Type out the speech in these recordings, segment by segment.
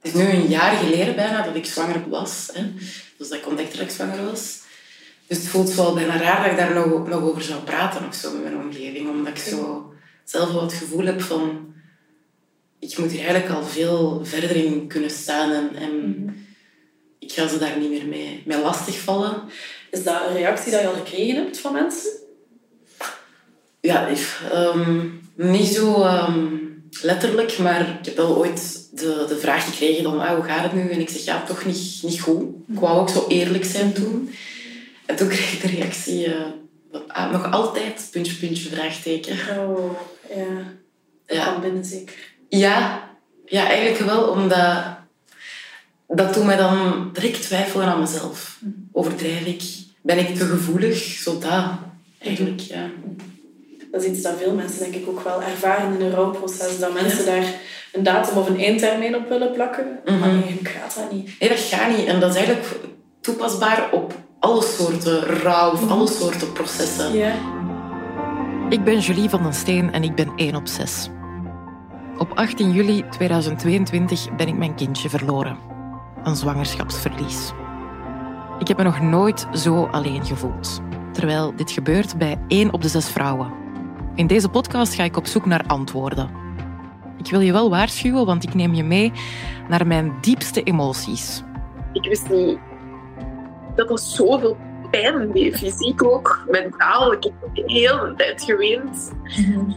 Het is nu een jaar geleden bijna dat ik zwanger was. Hè. Dus dat ik ontdekte dat ik zwanger was. Dus het voelt wel bijna raar dat ik daar nog, nog over zou praten of zo met mijn omgeving. Omdat ik zo zelf wel het gevoel heb van... Ik moet hier eigenlijk al veel verder in kunnen staan. En, en ik ga ze daar niet meer mee, mee lastigvallen. Is dat een reactie die je al gekregen hebt van mensen? Ja, ehm, niet zo ehm, letterlijk, maar ik heb wel ooit de, de vraag gekregen van ah, hoe gaat het nu? En ik zeg ja, toch niet, niet goed. Ik wou ook zo eerlijk zijn toen. En toen kreeg ik de reactie, uh, ah, nog altijd, puntje, puntje, vraagteken. Oh, ja. ja. Van binnen zeker. Ja, ja, eigenlijk wel, omdat dat doet mij dan direct twijfelen aan mezelf. Overdrijf ik? Ben ik te gevoelig? Zo dat, eigenlijk, ja. Dat is iets dat veel mensen denk ik ook wel ervaren in een rouwproces. Dat mensen daar een datum of een eindtermijn op willen plakken. Maar mhm. eigenlijk gaat dat niet. Nee, dat gaat niet. En dat is eigenlijk toepasbaar op alle soorten rouw of alle soorten processen. Ja. Ik ben Julie van den Steen en ik ben 1 op 6. Op 18 juli 2022 ben ik mijn kindje verloren. Een zwangerschapsverlies. Ik heb me nog nooit zo alleen gevoeld. Terwijl dit gebeurt bij 1 op de 6 vrouwen. In deze podcast ga ik op zoek naar antwoorden. Ik wil je wel waarschuwen, want ik neem je mee naar mijn diepste emoties. Ik wist niet dat er zoveel pijn deed, fysiek ook, mentaal. Ik heb de hele tijd geweend. Mhm.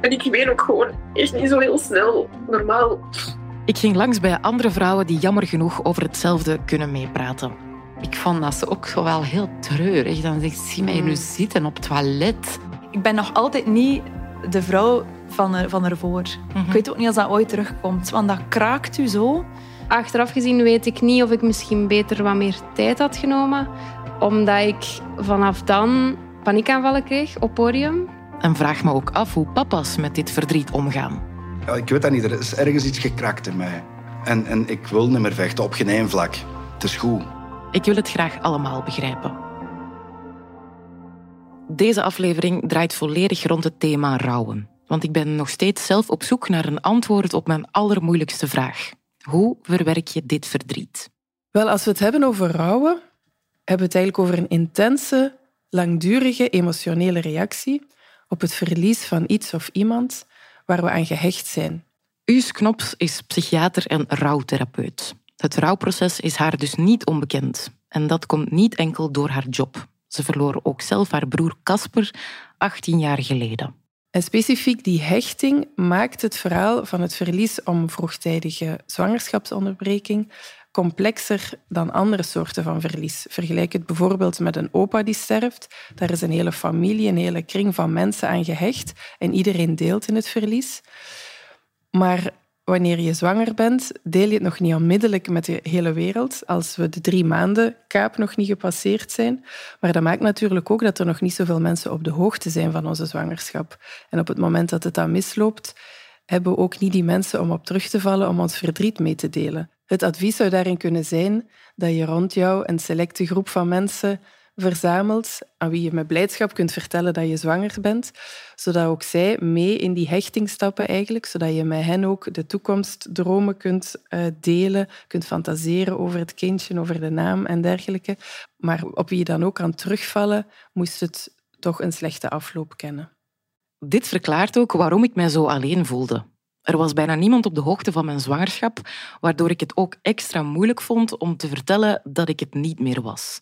En ik ween ook gewoon echt niet zo heel snel, normaal. Ik ging langs bij andere vrouwen die jammer genoeg over hetzelfde kunnen meepraten. Ik vond dat ze ook wel heel treurig. Dan zegt zie mij nu mm. zitten op het toilet. Ik ben nog altijd niet de vrouw van, er, van ervoor. Mm Ik weet ook niet als dat ooit terugkomt, want dat kraakt u zo. Achteraf gezien weet ik niet of ik misschien beter wat meer tijd had genomen, omdat ik vanaf dan paniekaanvallen kreeg op podium. En vraag me ook af hoe papa's met dit verdriet omgaan. Ja, ik weet dat niet, er is ergens iets gekrakt in mij. En, en ik wil niet meer vechten op geen vlak. Het is goed. Ik wil het graag allemaal begrijpen. Deze aflevering draait volledig rond het thema rouwen. Want ik ben nog steeds zelf op zoek naar een antwoord op mijn allermoeilijkste vraag. Hoe verwerk je dit verdriet? Wel, als we het hebben over rouwen, hebben we het eigenlijk over een intense, langdurige emotionele reactie op het verlies van iets of iemand waar we aan gehecht zijn. Uus Knops is psychiater en rouwtherapeut. Het rouwproces is haar dus niet onbekend. En dat komt niet enkel door haar job. Ze verloor ook zelf haar broer Casper 18 jaar geleden. En specifiek die hechting maakt het verhaal van het verlies om vroegtijdige zwangerschapsonderbreking complexer dan andere soorten van verlies. Vergelijk het bijvoorbeeld met een opa die sterft. Daar is een hele familie, een hele kring van mensen aan gehecht en iedereen deelt in het verlies. Maar wanneer je zwanger bent, deel je het nog niet onmiddellijk met de hele wereld, als we de drie maanden kaap nog niet gepasseerd zijn. Maar dat maakt natuurlijk ook dat er nog niet zoveel mensen op de hoogte zijn van onze zwangerschap. En op het moment dat het dan misloopt, hebben we ook niet die mensen om op terug te vallen om ons verdriet mee te delen. Het advies zou daarin kunnen zijn dat je rond jou een selecte groep van mensen verzamelt aan wie je met blijdschap kunt vertellen dat je zwanger bent, zodat ook zij mee in die hechting stappen eigenlijk, zodat je met hen ook de toekomstdromen kunt eh, delen, kunt fantaseren over het kindje, over de naam en dergelijke. Maar op wie je dan ook kan terugvallen, moest het toch een slechte afloop kennen. Dit verklaart ook waarom ik mij zo alleen voelde. Er was bijna niemand op de hoogte van mijn zwangerschap, waardoor ik het ook extra moeilijk vond om te vertellen dat ik het niet meer was.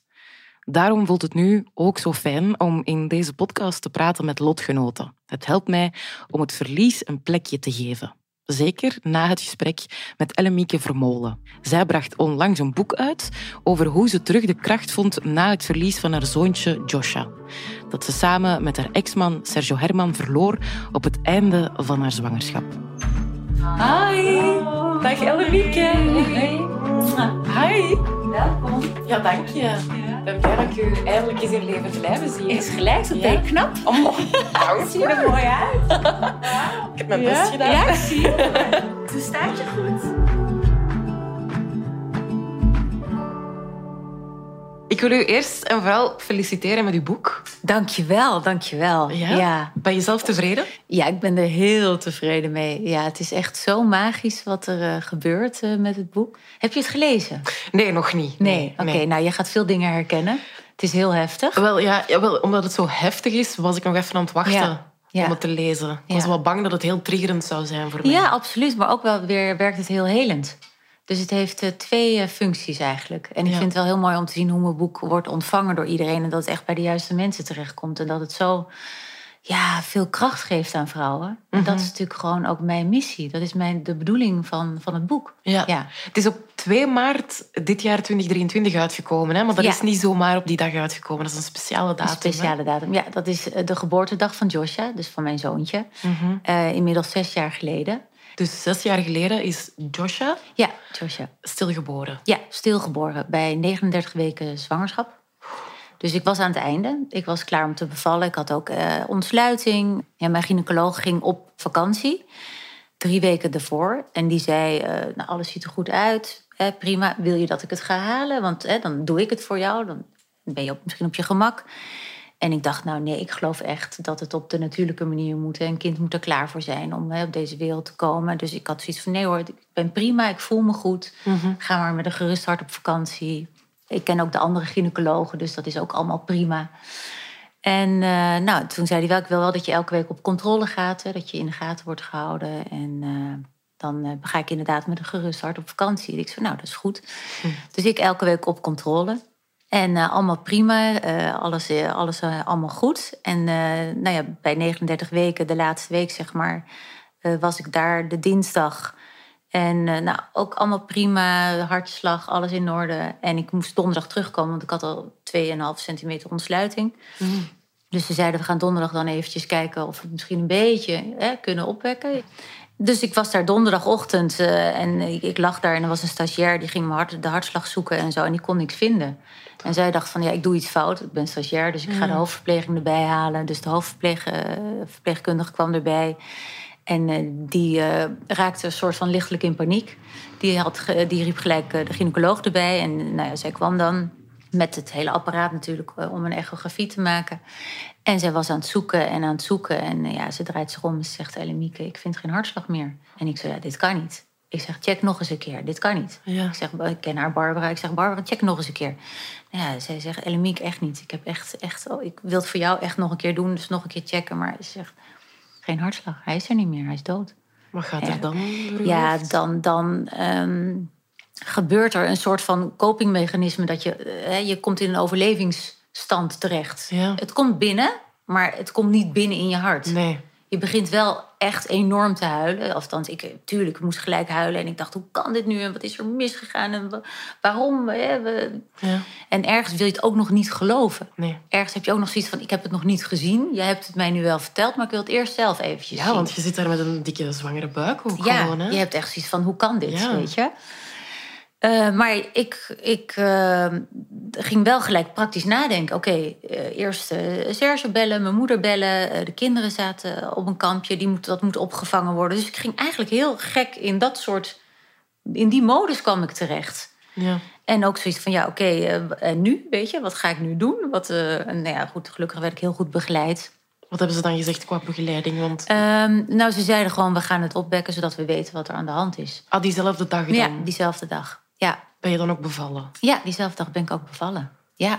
Daarom voelt het nu ook zo fijn om in deze podcast te praten met lotgenoten. Het helpt mij om het verlies een plekje te geven. Zeker na het gesprek met Ellemieke Vermolen. Zij bracht onlangs een boek uit over hoe ze terug de kracht vond na het verlies van haar zoontje Josha. Dat ze samen met haar ex-man Sergio Herman verloor op het einde van haar zwangerschap. Hi! Dag Ellemieke! Hi! Welkom! Ja, dank je. Ik ben blij dat ik u eindelijk eens in levend lijven zie. Is gelijk, zo ben knap. Oh, dank zie er mooi uit. Ik heb mijn best gedaan. Ja, ik zie het. Hoe staat je goed? Ik wil u eerst en vooral feliciteren met uw boek. Dankjewel, dankjewel. Ja? Ja. Ben je zelf tevreden? ja, ik ben er heel tevreden mee. Ja, het is echt zo magisch wat er eh, gebeurt eh, met het boek. Heb je het gelezen? Nee, nog niet. Nee, oké. Nou, je gaat veel dingen herkennen. Het is heel heftig. Wel, ja, ja, wel, omdat het zo heftig is, was ik nog even aan het wachten Ja, ja. om het te lezen. Ik was Ja. wel bang dat het heel triggerend zou zijn voor mij. Ja, absoluut. Maar ook wel weer werkt het heel helend. Dus het heeft eh, twee eh, functies eigenlijk. En ik Ja. vind het wel heel mooi om te zien hoe mijn boek wordt ontvangen door iedereen. En dat het echt bij de juiste mensen terechtkomt. En dat het zo ja, veel kracht geeft aan vrouwen. En Mhm. dat is natuurlijk gewoon ook mijn missie. Dat is mijn, de bedoeling van, van het boek. Ja. Ja. Het is op 2 maart dit jaar 2023 uitgekomen, hè? maar dat Ja. is niet zomaar op die dag uitgekomen. Dat is een speciale datum. Een speciale datum. Ja, dat is eh, de geboortedag van Joshua, dus van mijn zoontje. Mhm. Inmiddels zes jaar geleden. Dus zes jaar geleden is Joshua Ja, Joshua. stilgeboren. Ja, stilgeboren bij 39 weken zwangerschap. Dus ik was aan het einde. Ik was klaar om te bevallen. Ik had ook eh, ontsluiting. Ja, mijn gynaecoloog ging op vakantie. Drie weken ervoor. En die zei, eh, nou, alles ziet er goed uit. Eh, prima, wil je dat ik het ga halen? Want dan doe ik het voor jou. Dan ben je op, misschien op je gemak. En ik dacht, nou nee, ik geloof echt dat het op de natuurlijke manier moet. En een kind moet er klaar voor zijn om hè, op deze wereld te komen. Dus ik had zoiets van, nee hoor, ik ben prima, ik voel me goed. Ga maar met een gerust hart op vakantie. Ik ken ook de andere gynaecologen, dus dat is ook allemaal prima. En eh, nou, toen zei hij wel, ik wil wel dat je elke week op controle gaat. Hè, dat je in de gaten wordt gehouden. En eh, dan eh, ga ik inderdaad met een gerust hart op vakantie. Ik zei, nou, dat is goed. Dus ik elke week op controle. En eh, allemaal prima, eh, alles, eh, alles allemaal goed. En nou ja, bij 39 weken, de laatste week zeg maar, was ik daar de dinsdag. En nou, ook allemaal prima, hartslag, alles in orde. En ik moest donderdag terugkomen, want ik had al 2,5 centimeter ontsluiting. Dus ze zeiden, we gaan donderdag dan eventjes kijken of we het misschien een beetje hè, kunnen opwekken. Dus ik was daar donderdagochtend en ik, ik lag daar en er was een stagiair die ging mijn hart, de hartslag zoeken en zo en die kon niks vinden. En zij dacht van ja, ik doe iets fout. Ik ben stagiair, dus ik ga de hoofdverpleging erbij halen. Dus de hoofdverpleegkundige kwam erbij. En eh, die eh, raakte een soort van lichtelijk in paniek. Die, had, ge- die riep gelijk eh, de gynaecoloog erbij. En nou ja, zij kwam dan met het hele apparaat natuurlijk eh, om een echografie te maken. En zij was aan het zoeken en aan het zoeken. En eh, ja, ze draait zich om en ze zegt... Elemieke, ik vind geen hartslag meer. En ik zei, ja, dit kan niet. Ik zeg, check nog eens een keer. Dit kan niet. Ja. Ik zeg, ik ken haar Barbara. Ik zeg, Barbara, check nog eens een keer. Nou ja, zij zegt, Elemiek, echt niet. Ik heb echt, echt, oh, ik wil het voor jou echt nog een keer doen. Dus nog een keer checken. Maar ze zegt, geen hartslag. Hij is er niet meer. Hij is dood. Wat gaat Ja. er dan Ja, dan, dan ehm, gebeurt er een soort van copingmechanisme dat je, eh, je komt in een overlevingsstand terecht. Ja. Het komt binnen, maar het komt niet binnen in je hart. Nee. Je begint wel echt enorm te huilen. Althans, ik, tuurlijk, ik moest gelijk huilen. En ik dacht, hoe kan dit nu? En wat is er misgegaan? En wa- waarom? Hè? Ja. En ergens wil je het ook nog niet geloven. Nee. Ergens heb je ook nog zoiets van, ik heb het nog niet gezien. Jij hebt het mij nu wel verteld, maar ik wil het eerst zelf eventjes Ja, zien. want je zit daar met een dikke zwangere buik ook Ja, gewoon. Hè? je hebt echt zoiets van, hoe kan dit, Ja. weet je? Eh, maar ik, ik eh, ging wel gelijk praktisch nadenken. Oké, eh, eerst eh, Serge bellen, mijn moeder bellen. de kinderen zaten op een kampje, die moet, dat moet opgevangen worden. Dus ik ging eigenlijk heel gek in dat soort... In die modus kwam ik terecht. Ja. En ook zoiets van, ja, oké, en nu, weet je? Wat ga ik nu doen? Wat, en nou ja, goed, gelukkig werd ik heel goed begeleid. Wat hebben ze dan gezegd qua begeleiding? Want Ehm, nou, ze zeiden gewoon, we gaan het opwekken... zodat we weten wat er aan de hand is. ah, diezelfde dag dan Ja, diezelfde dag. Ja, ben je dan ook bevallen. ja diezelfde dag ben ik ook bevallen. Ja,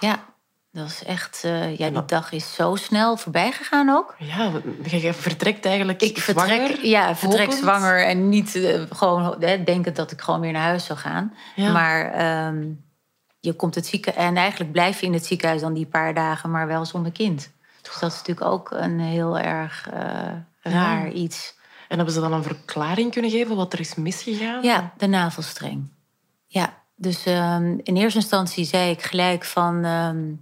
ja. Dat was echt... eh, ja, die dag is zo snel voorbij gegaan ook. Ja, je vertrekt eigenlijk Ik vertrek, zwanger, ja, vertrek hopend. zwanger en niet eh, gewoon hè, denken dat ik gewoon weer naar huis zou gaan. Ja. Maar ehm, je komt het ziekenhuis... En eigenlijk blijf je in het ziekenhuis dan die paar dagen, maar wel zonder kind. Dus dat is natuurlijk ook een heel erg eh, raar iets. En hebben ze dan een verklaring kunnen geven wat er is misgegaan? Ja, de navelstreng. Ja, dus ehm, in eerste instantie zei ik gelijk van... ehm,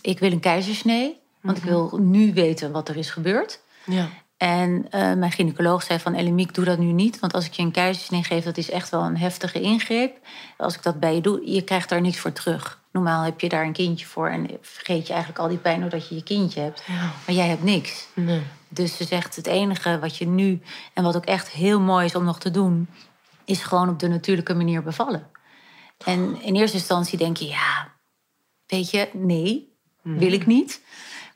ik wil een keizersnee, want ik wil nu weten wat er is gebeurd. Ja. En eh, mijn gynaecoloog zei van... Elemiek, doe dat nu niet, want als ik je een keizersnee geef... dat is echt wel een heftige ingreep. Als ik dat bij je doe, je krijgt daar niks voor terug. Normaal heb je daar een kindje voor... en vergeet je eigenlijk al die pijn doordat je je kindje hebt. Ja. Maar jij hebt niks. Nee. Dus ze zegt het enige wat je nu, en wat ook echt heel mooi is om nog te doen, is gewoon op de natuurlijke manier bevallen. En in eerste instantie denk je, ja, weet je, nee, wil ik niet.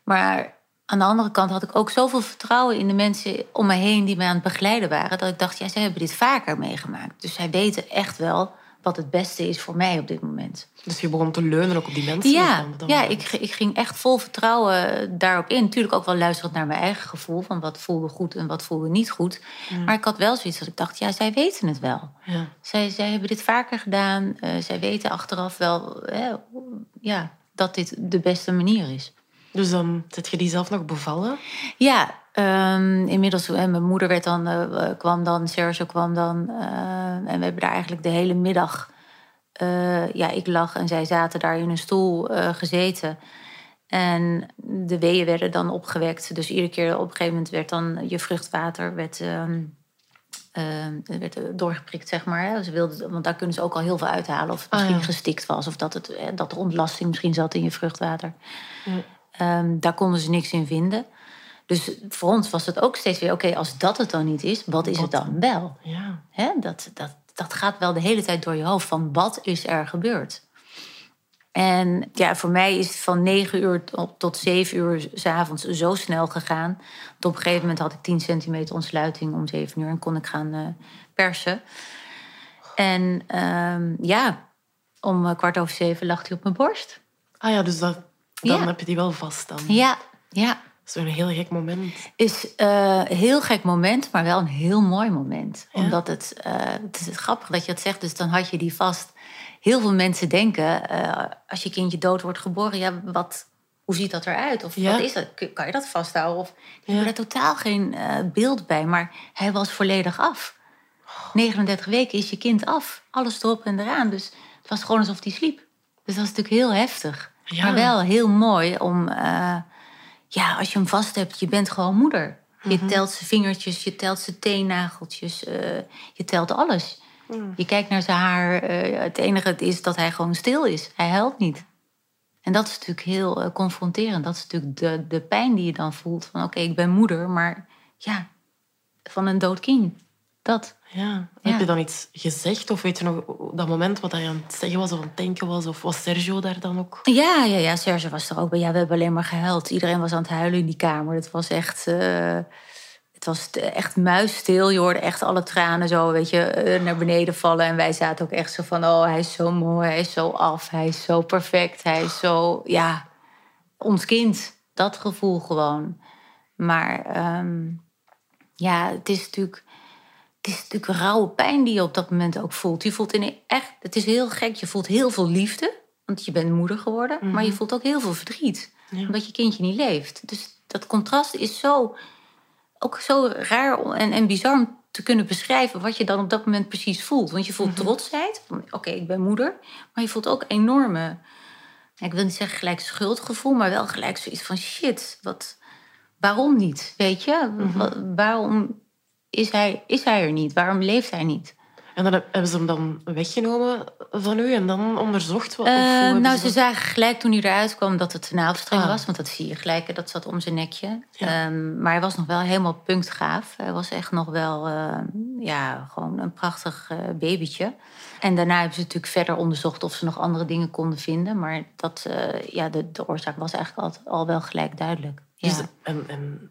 Maar aan de andere kant had ik ook zoveel vertrouwen in de mensen om me heen die mij aan het begeleiden waren. Dat ik dacht, ja, zij hebben dit vaker meegemaakt. Dus zij weten echt wel wat het beste is voor mij op dit moment. Dus je begon te leunen ook op die mensen? Ja, dan- dan- ja ik, ik ging echt vol vertrouwen daarop in. Natuurlijk ook wel luisterend naar mijn eigen gevoel. Van wat voelde goed en wat voelde niet goed. Maar ik had wel zoiets dat ik dacht, ja, zij weten het wel. Ja. Zij, zij hebben dit vaker gedaan. Eh, zij weten achteraf wel hè, ja, dat dit de beste manier is. Dus dan zet je die zelf nog bevallen? Ja, ehm, inmiddels, hè, mijn moeder werd dan, eh, kwam dan, Sergio kwam dan. eh, en we hebben daar eigenlijk de hele middag... eh, ja, ik lag en zij zaten daar in een stoel eh, gezeten. En de weeën werden dan opgewekt. Dus iedere keer op een gegeven moment werd dan je vruchtwater... Werd, ehm, ehm, werd doorgeprikt, zeg maar. Ze wilden, want daar kunnen ze ook al heel veel uithalen. Of het Ah, misschien ja. gestikt was. Of dat, het, eh, dat er ontlasting misschien zat in je vruchtwater. Ja. Daar konden ze niks in vinden. Dus voor ons was het ook steeds weer... oké, als dat het dan niet is, wat is het dan wel? Ja. Hè? Dat, dat, dat gaat wel de hele tijd door je hoofd. Van wat is er gebeurd? En ja, voor mij is het van negen uur tot- zeven uur s'avonds zo snel gegaan. Dat op een gegeven moment had ik 10 centimeter ontsluiting om zeven uur en kon ik gaan eh, persen. En ehm, ja, om eh, kwart over zeven lag hij op mijn borst. Ah ja, dus dat, dan Ja. heb je die wel vast dan. Ja, ja. Zo'n heel gek moment. is eh, een heel gek moment, maar wel een heel mooi moment. Ja? Omdat het, eh, het is grappig dat je het zegt, dus dan had je die vast. Heel veel mensen denken, eh, als je kindje dood wordt geboren, ja, wat, hoe ziet dat eruit? Of Ja. wat is dat? Kan je dat vasthouden? Of, Ja. hebben er totaal geen beeld bij, maar hij was volledig af. 39 weken is je kind af. Alles erop en eraan. Dus het was gewoon alsof hij sliep. Dus dat is natuurlijk heel heftig. Ja. Maar wel heel mooi om... ja, als je hem vast hebt, je bent gewoon moeder. Je telt zijn vingertjes, je telt zijn teennageltjes. eh, je telt alles. Je kijkt naar zijn haar. eh, het enige is dat hij gewoon stil is. Hij huilt niet. En dat is natuurlijk heel eh, confronterend. Dat is natuurlijk de, de pijn die je dan voelt. Van oké, ik ben moeder, maar ja, van een dood kind. Dat. Ja. Ja. Heb je dan iets gezegd? Of weet je nog dat moment wat hij aan het zeggen was of aan het denken was? Of was Sergio daar dan ook? Ja, ja, ja, Serge was er ook bij. Ja, we hebben alleen maar gehuild. Iedereen was aan het huilen in die kamer. Het was echt, eh, het was echt muisstil. Je hoorde echt alle tranen zo, weet je, eh, naar beneden vallen. En wij zaten ook echt zo van, oh, hij is zo mooi, hij is zo af, hij is zo perfect, hij is zo, ja, ons kind. Dat gevoel gewoon. Maar ehm, ja, het is natuurlijk... Het is natuurlijk een rauwe pijn die je op dat moment ook voelt. Je voelt in echt, het is heel gek, je voelt heel veel liefde. Want je bent moeder geworden. Maar je voelt ook heel veel verdriet. Ja. Omdat je kindje niet leeft. Dus dat contrast is zo, ook zo raar en, en bizar om te kunnen beschrijven wat je dan op dat moment precies voelt. Want je voelt trotsheid. van, Oké, ik ben moeder. Maar je voelt ook enorme, ik wil niet zeggen gelijk schuldgevoel, maar wel gelijk zoiets van shit, wat, waarom niet? Weet je? Wa- waarom is hij, is hij er niet? Waarom leeft hij niet? En dan heb- hebben ze hem dan weggenomen van u en dan onderzocht? Wat, Eh, nou, ze ze zagen gelijk toen hij eruit kwam dat het een navelstreng Ah. was. Want dat zie je gelijk, dat zat om zijn nekje. Ja. Ehm, maar hij was nog wel helemaal punktgaaf. Hij was echt nog wel, eh, ja, gewoon een prachtig eh, babytje. En daarna hebben ze natuurlijk verder onderzocht of ze nog andere dingen konden vinden. Maar dat, ja, de, de oorzaak was eigenlijk al, al wel gelijk duidelijk. Ja. Dus, en, en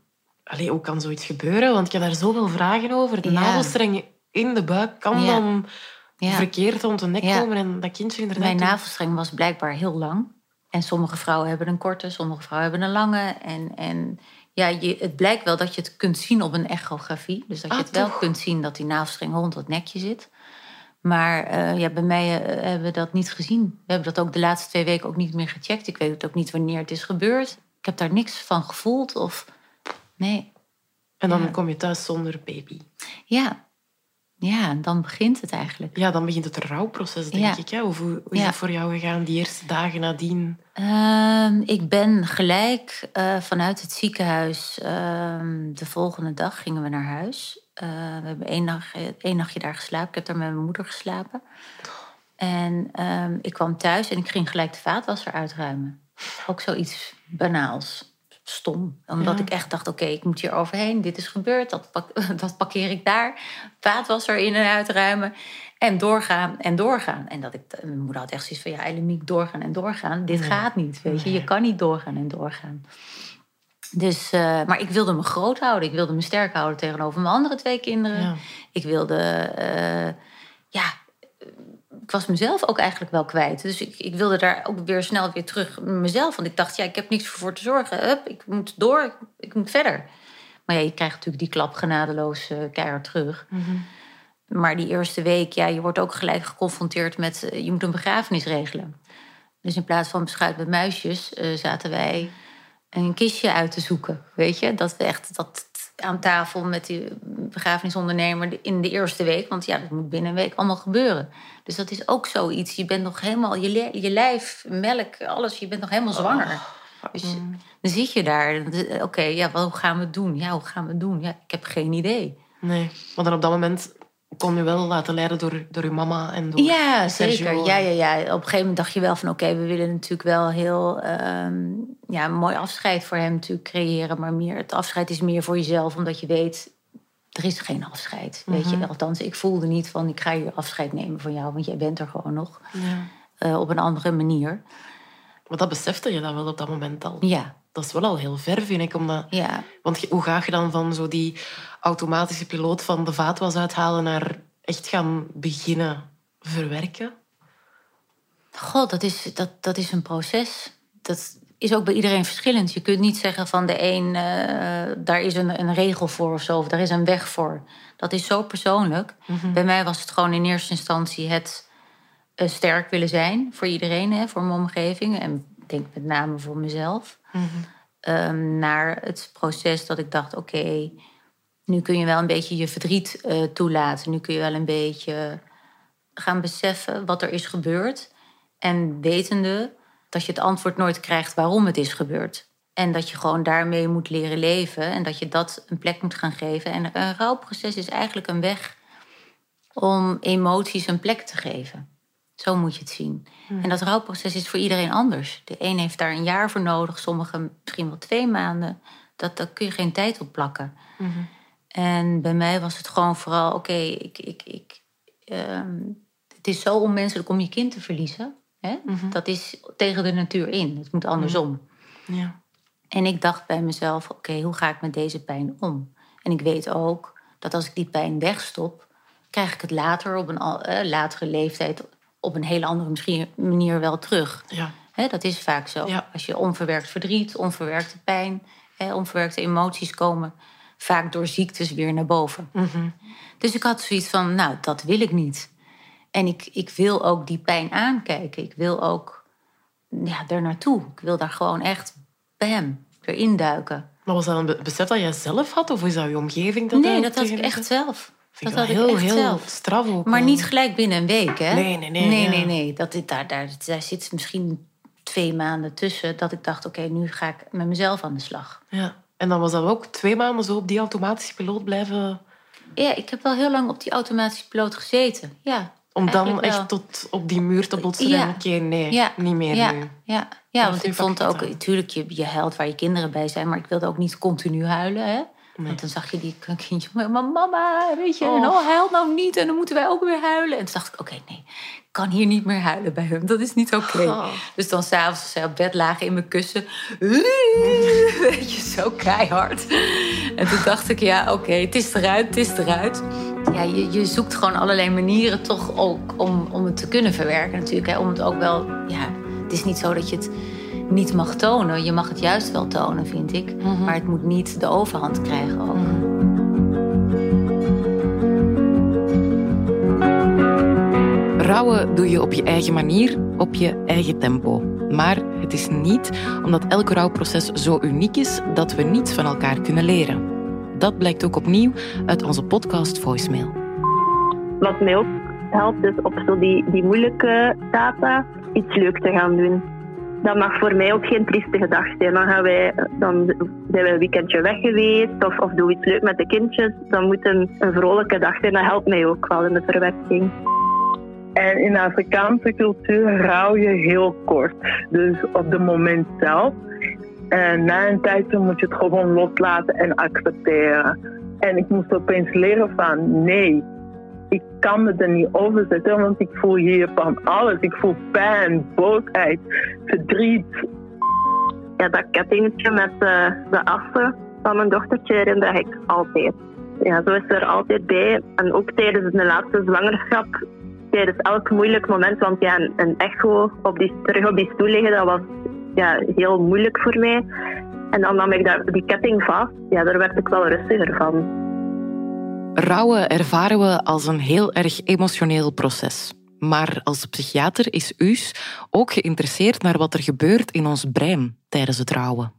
allee, hoe kan zoiets gebeuren? Want ik heb daar zoveel vragen over. De Ja. navelstreng in de buik kan Ja. dan Ja. verkeerd rond de nek komen en dat kindje inderdaad... Mijn navelstreng was blijkbaar heel lang. En sommige vrouwen hebben een korte, sommige vrouwen hebben een lange. En, en ja, je, het blijkt wel dat je het kunt zien op een echografie. Dus dat je Ah, het wel kunt zien dat die navelstreng rond het nekje zit. Maar eh, ja, bij mij eh, hebben we dat niet gezien. We hebben dat ook de laatste twee weken ook niet meer gecheckt. Ik weet ook niet wanneer het is gebeurd. Ik heb daar niks van gevoeld. Of... Nee, En dan Ja. kom je thuis zonder baby. ja. Ja, en dan begint het eigenlijk. Ja, dan begint het rouwproces, denk Ja. ik. Hè? Of hoe, hoe is Ja. voor jou gegaan die eerste dagen nadien? Ehm, ik ben gelijk eh, vanuit het ziekenhuis. ehm, de volgende dag gingen we naar huis. Eh, we hebben één, nacht, één nachtje daar geslapen. Ik heb daar met mijn moeder geslapen. En ehm, ik kwam thuis en ik ging gelijk de vaatwasser uitruimen. Ook zoiets banaals. Stom. Omdat Ja. ik echt dacht, oké, ik moet hier overheen. Dit is gebeurd, dat, pak, dat parkeer ik daar. Vaatwasser in en uitruimen. En doorgaan en doorgaan. En dat ik, mijn moeder had echt zoiets van, ja, Elemiek, doorgaan en doorgaan. Dit gaat niet, weet je. Je kan niet doorgaan en doorgaan. Dus, uh, maar ik wilde me groot houden. Ik wilde me sterk houden tegenover mijn andere twee kinderen. Ja. Ik wilde, uh, ja, ik was mezelf ook eigenlijk wel kwijt. Dus ik, ik wilde daar ook weer snel weer terug mezelf. Want ik dacht, ja, ik heb niks voor te zorgen. Hup, ik moet door, ik moet verder. Maar ja, je krijgt natuurlijk die klap genadeloos uh, keihard terug. Mm -hmm. Maar die eerste week, ja, je wordt ook gelijk geconfronteerd met... je moet een begrafenis regelen. Dus in plaats van beschuit met muisjes zaten wij een kistje uit te zoeken. Weet je, dat we echt dat aan tafel met die begrafenisondernemer in de eerste week. Want ja, dat moet binnen een week allemaal gebeuren. Dus dat is ook zoiets. Je bent nog helemaal, je, je lijf, melk, alles, je bent nog helemaal zwanger. Oh. Dus dan zit je daar. Oké, ja, hoe gaan we het doen? Ja, hoe gaan we het doen? Ja, ik heb geen idee. Nee, want dan op dat moment kon je wel laten leiden door, door je mama en door Ja, zeker. Ja, ja, ja. Op een gegeven moment dacht je wel van... oké, we willen natuurlijk wel heel um, ja, een mooi afscheid voor hem natuurlijk creëren. Maar meer, het afscheid is meer voor jezelf, omdat je weet... er is geen afscheid, weet mm -hmm. je. Althans, ik voelde niet van... ik ga hier afscheid nemen van jou, want jij bent er gewoon nog. Ja. Uh, op een andere manier. Maar dat besefte je dan wel op dat moment al? Ja. Dat is wel al heel ver, vind ik. Omdat, ja. Want hoe ga je dan van zo die automatische piloot van de vaatwas uithalen naar echt gaan beginnen verwerken? God, dat is, dat, dat is een proces. Dat is ook bij iedereen verschillend. Je kunt niet zeggen van de een, uh, daar is een, een regel voor of zo, of daar is een weg voor. Dat is zo persoonlijk. Mm -hmm. Bij mij was het gewoon in eerste instantie het uh, sterk willen zijn voor iedereen, hè, voor mijn omgeving. En denk met name voor mezelf. Mm -hmm. um, naar het proces dat ik dacht, oké, okay, nu kun je wel een beetje je verdriet uh, toelaten. Nu kun je wel een beetje gaan beseffen wat er is gebeurd. En wetende dat je het antwoord nooit krijgt waarom het is gebeurd. En dat je gewoon daarmee moet leren leven. En dat je dat een plek moet gaan geven. En een rouwproces is eigenlijk een weg om emoties een plek te geven. Zo moet je het zien. Hmm. En dat rouwproces is voor iedereen anders. De een heeft daar een jaar voor nodig, sommigen misschien wel twee maanden. Dat, daar kun je geen tijd op plakken. Hmm. En bij mij was het gewoon vooral, oké, okay, ik, ik, ik, um, het is zo onmenselijk om je kind te verliezen. Hè? Mm-hmm. Dat is tegen de natuur in. Het moet andersom. Ja. En ik dacht bij mezelf, oké, okay, hoe ga ik met deze pijn om? En ik weet ook dat als ik die pijn wegstop, krijg ik het later op een uh, latere leeftijd op een hele andere misschien, manier wel terug. Ja. Dat is vaak zo. Ja. Als je onverwerkt verdriet, onverwerkte pijn, onverwerkte emoties komen vaak door ziektes weer naar boven. Mm-hmm. Dus ik had zoiets van, nou, dat wil ik niet. En ik, ik wil ook die pijn aankijken. Ik wil ook ja, er naartoe. Ik wil daar gewoon echt, bam, erin duiken. Maar was dat een besef dat jij zelf had? Of is dat je omgeving dat Nee, dat had ik echt zelf. Dat had ik heel, echt heel zelf. straf ook. Maar niet gelijk binnen een week, hè? Nee, nee, nee. Nee, ja. nee, nee. Dat, daar, daar, daar zit misschien twee maanden tussen... dat ik dacht, oké, nu ga ik met mezelf aan de slag. Ja. En dan was dat ook twee maanden zo op die automatische piloot blijven... Ja, ik heb wel heel lang op die automatische piloot gezeten. Ja, Om dan echt tot op die muur te botsen Ja. en oké, nee, Ja. niet meer ja, nu. Ja, ja want ik vond ook... Natuurlijk, je, je huilt waar je kinderen bij zijn... maar ik wilde ook niet continu huilen, hè? Want dan zag je die kindje... Maar mama, weet je, Oh. nou, huil nou niet... en dan moeten wij ook weer huilen. En toen dacht ik, oké, nee, ik kan hier niet meer huilen bij hem. Dat is niet oké. Oh. Dus dan s'avonds als zij op bed lagen in mijn kussen... Weet je, zo keihard. En toen dacht ik, ja, oké, het is eruit, het is eruit. Ja, je, je zoekt gewoon allerlei manieren toch ook om, om het te kunnen verwerken natuurlijk. Hè. Om het ook wel, ja, het is niet zo dat je het niet mag tonen. Je mag het juist wel tonen, vind ik. Mhm. Maar het moet niet de overhand krijgen ook. Rouwen doe je op je eigen manier, op je eigen tempo. Maar het is niet omdat elk rouwproces zo uniek is dat we niets van elkaar kunnen leren. Dat blijkt ook opnieuw uit onze podcast Voicemail. Wat mij ook helpt, is op zo die, die moeilijke data iets leuks te gaan doen. Dat mag voor mij ook geen triestige dag zijn. Dan, gaan wij, dan zijn we een weekendje weg geweest of, of doen we iets leuk met de kindjes. Dan moet een, een vrolijke dag zijn. Dat helpt mij ook wel in de verwerking. En in Afrikaanse cultuur rouw je heel kort. Dus op het moment zelf. En na een tijdje moet je het gewoon loslaten en accepteren. En ik moest opeens leren van nee, ik kan me er niet over zetten, want ik voel hier van alles. Ik voel pijn, boosheid, verdriet. Ja, dat kettingetje met uh, de assen van mijn dochtertje herinner ik altijd. Ja, zo is er altijd bij. En ook tijdens de laatste zwangerschap, tijdens elk moeilijk moment. Want ja, een echo op die, terug op die stoel liggen, dat was ja, heel moeilijk voor mij. En dan nam ik daar, die ketting vast. Ja, daar werd ik wel rustiger van. Rouwen ervaren we als een heel erg emotioneel proces. Maar als psychiater is Us ook geïnteresseerd naar wat er gebeurt in ons brein tijdens het rouwen.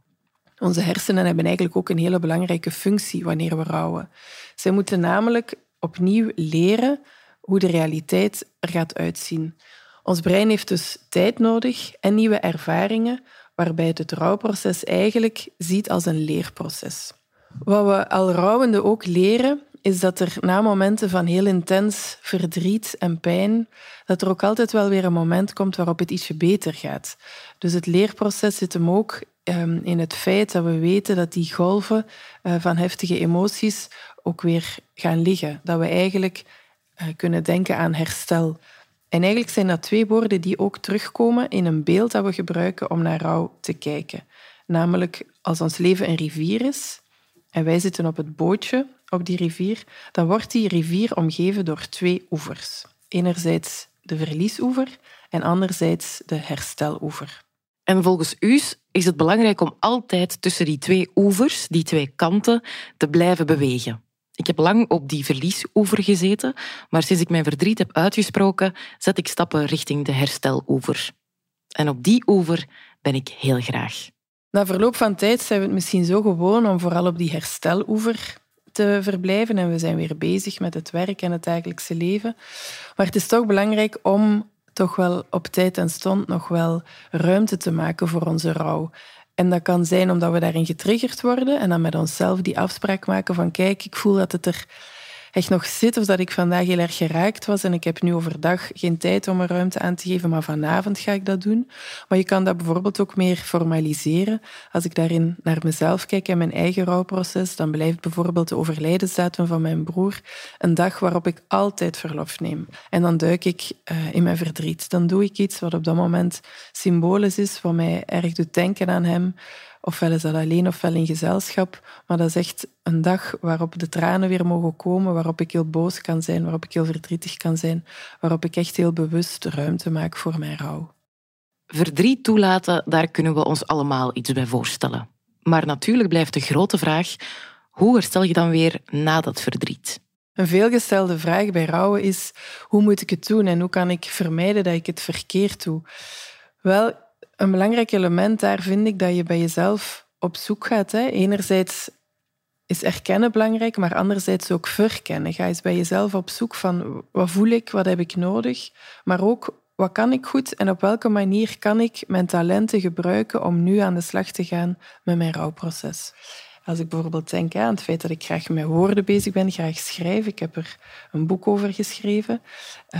Onze hersenen hebben eigenlijk ook een hele belangrijke functie wanneer we rouwen. Zij moeten namelijk opnieuw leren hoe de realiteit er gaat uitzien. Ons brein heeft dus tijd nodig en nieuwe ervaringen, waarbij het het rouwproces eigenlijk ziet als een leerproces. Wat we al rouwende ook leren, is dat er na momenten van heel intens verdriet en pijn, dat er ook altijd wel weer een moment komt waarop het ietsje beter gaat. Dus het leerproces zit hem ook ehm, in het feit dat we weten dat die golven eh, van heftige emoties ook weer gaan liggen. Dat we eigenlijk eh, kunnen denken aan herstel. En eigenlijk zijn dat twee woorden die ook terugkomen in een beeld dat we gebruiken om naar rouw te kijken. Namelijk als ons leven een rivier is en wij zitten op het bootje op die rivier, dan wordt die rivier omgeven door twee oevers. Enerzijds de verliesoever en anderzijds de hersteloever. En volgens u is het belangrijk om altijd tussen die twee oevers, die twee kanten, te blijven bewegen. Ik heb lang op die verliesoever gezeten, maar sinds ik mijn verdriet heb uitgesproken, zet ik stappen richting de hersteloever. En op die oever ben ik heel graag. Na verloop van tijd zijn we het misschien zo gewoon om vooral op die hersteloever te verblijven en we zijn weer bezig met het werk en het dagelijkse leven. Maar het is toch belangrijk om toch wel op tijd en stond nog wel ruimte te maken voor onze rouw. En dat kan zijn omdat we daarin getriggerd worden en dan met onszelf die afspraak maken van kijk, ik voel dat het er echt nog zit of dat ik vandaag heel erg geraakt was en ik heb nu overdag geen tijd om er ruimte aan te geven, maar vanavond ga ik dat doen. Maar je kan dat bijvoorbeeld ook meer formaliseren. Als ik daarin naar mezelf kijk en mijn eigen rouwproces, dan blijft bijvoorbeeld de overlijdensdatum van mijn broer een dag waarop ik altijd verlof neem. En dan duik ik uh, in mijn verdriet. Dan doe ik iets wat op dat moment symbolisch is, wat mij erg doet denken aan hem. Ofwel is dat alleen ofwel in gezelschap. Maar dat is echt een dag waarop de tranen weer mogen komen, waarop ik heel boos kan zijn, waarop ik heel verdrietig kan zijn, waarop ik echt heel bewust ruimte maak voor mijn rouw. Verdriet toelaten, daar kunnen we ons allemaal iets bij voorstellen. Maar natuurlijk blijft de grote vraag, hoe herstel je dan weer na dat verdriet? Een veelgestelde vraag bij rouwen is, hoe moet ik het doen en hoe kan ik vermijden dat ik het verkeerd doe? Wel, een belangrijk element daar vind ik dat je bij jezelf op zoek gaat. Hè. Enerzijds is erkennen belangrijk, maar anderzijds ook verkennen. Ga eens bij jezelf op zoek van wat voel ik, wat heb ik nodig, maar ook wat kan ik goed en op welke manier kan ik mijn talenten gebruiken om nu aan de slag te gaan met mijn rouwproces. Als ik bijvoorbeeld denk aan het feit dat ik graag met woorden bezig ben, graag schrijf. Ik heb er een boek over geschreven.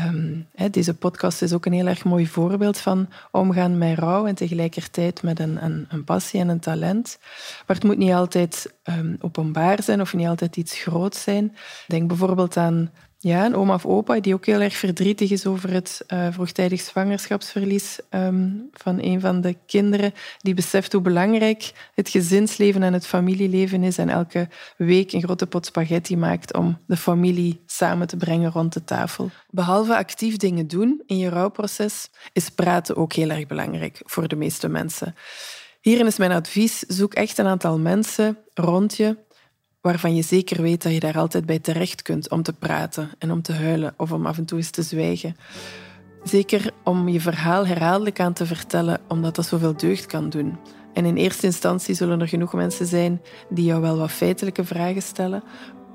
Um, deze podcast is ook een heel erg mooi voorbeeld van omgaan met rouw en tegelijkertijd met een, een, een passie en een talent. Maar het moet niet altijd um, openbaar zijn of niet altijd iets groots zijn. Denk bijvoorbeeld aan ja, een oma of opa die ook heel erg verdrietig is over het uh, vroegtijdig zwangerschapsverlies um, van een van de kinderen. Die beseft hoe belangrijk het gezinsleven en het familieleven is en elke week een grote pot spaghetti maakt om de familie samen te brengen rond de tafel. Behalve actief dingen doen in je rouwproces, is praten ook heel erg belangrijk voor de meeste mensen. Hierin is mijn advies, zoek echt een aantal mensen rond je waarvan je zeker weet dat je daar altijd bij terecht kunt om te praten en om te huilen of om af en toe eens te zwijgen. Zeker om je verhaal herhaaldelijk aan te vertellen, omdat dat zoveel deugd kan doen. En in eerste instantie zullen er genoeg mensen zijn die jou wel wat feitelijke vragen stellen,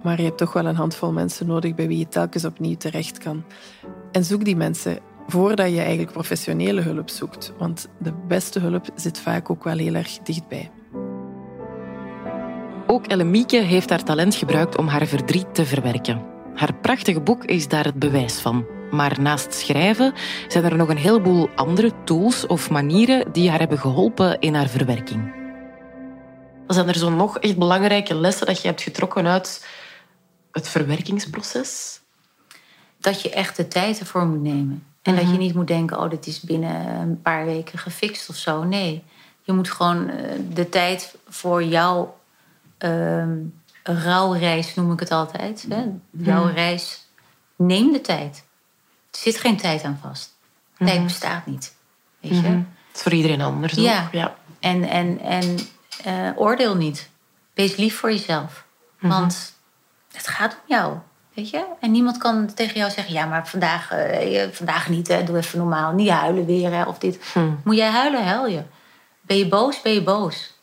maar je hebt toch wel een handvol mensen nodig bij wie je telkens opnieuw terecht kan. En zoek die mensen voordat je eigenlijk professionele hulp zoekt, want de beste hulp zit vaak ook wel heel erg dichtbij. Ook Ellemieke heeft haar talent gebruikt om haar verdriet te verwerken. Haar prachtige boek is daar het bewijs van. Maar naast schrijven zijn er nog een heleboel andere tools of manieren die haar hebben geholpen in haar verwerking. Zijn er zo nog echt belangrijke lessen dat je hebt getrokken uit het verwerkingsproces? dat je echt de tijd ervoor moet nemen. En dat Mhm. je niet moet denken, oh, dit is binnen een paar weken gefixt of zo. Nee, je moet gewoon eh, de tijd voor jouw ehm rouwreis, noem ik het altijd. Hè? Jouw Mhm. reis, neem de tijd. Er zit geen tijd aan vast. Tijd Mhm. bestaat niet. Weet je? Mhm. Het is voor iedereen anders Ja. En, en, en eh, oordeel niet. Wees lief voor jezelf. Want het gaat om jou. Weet je? En niemand kan tegen jou zeggen: ja, maar vandaag, eh, vandaag niet, hè, doe even normaal. Niet huilen weer, hè, of dit. Moet jij huilen, huil je. Ben je boos, ben je boos.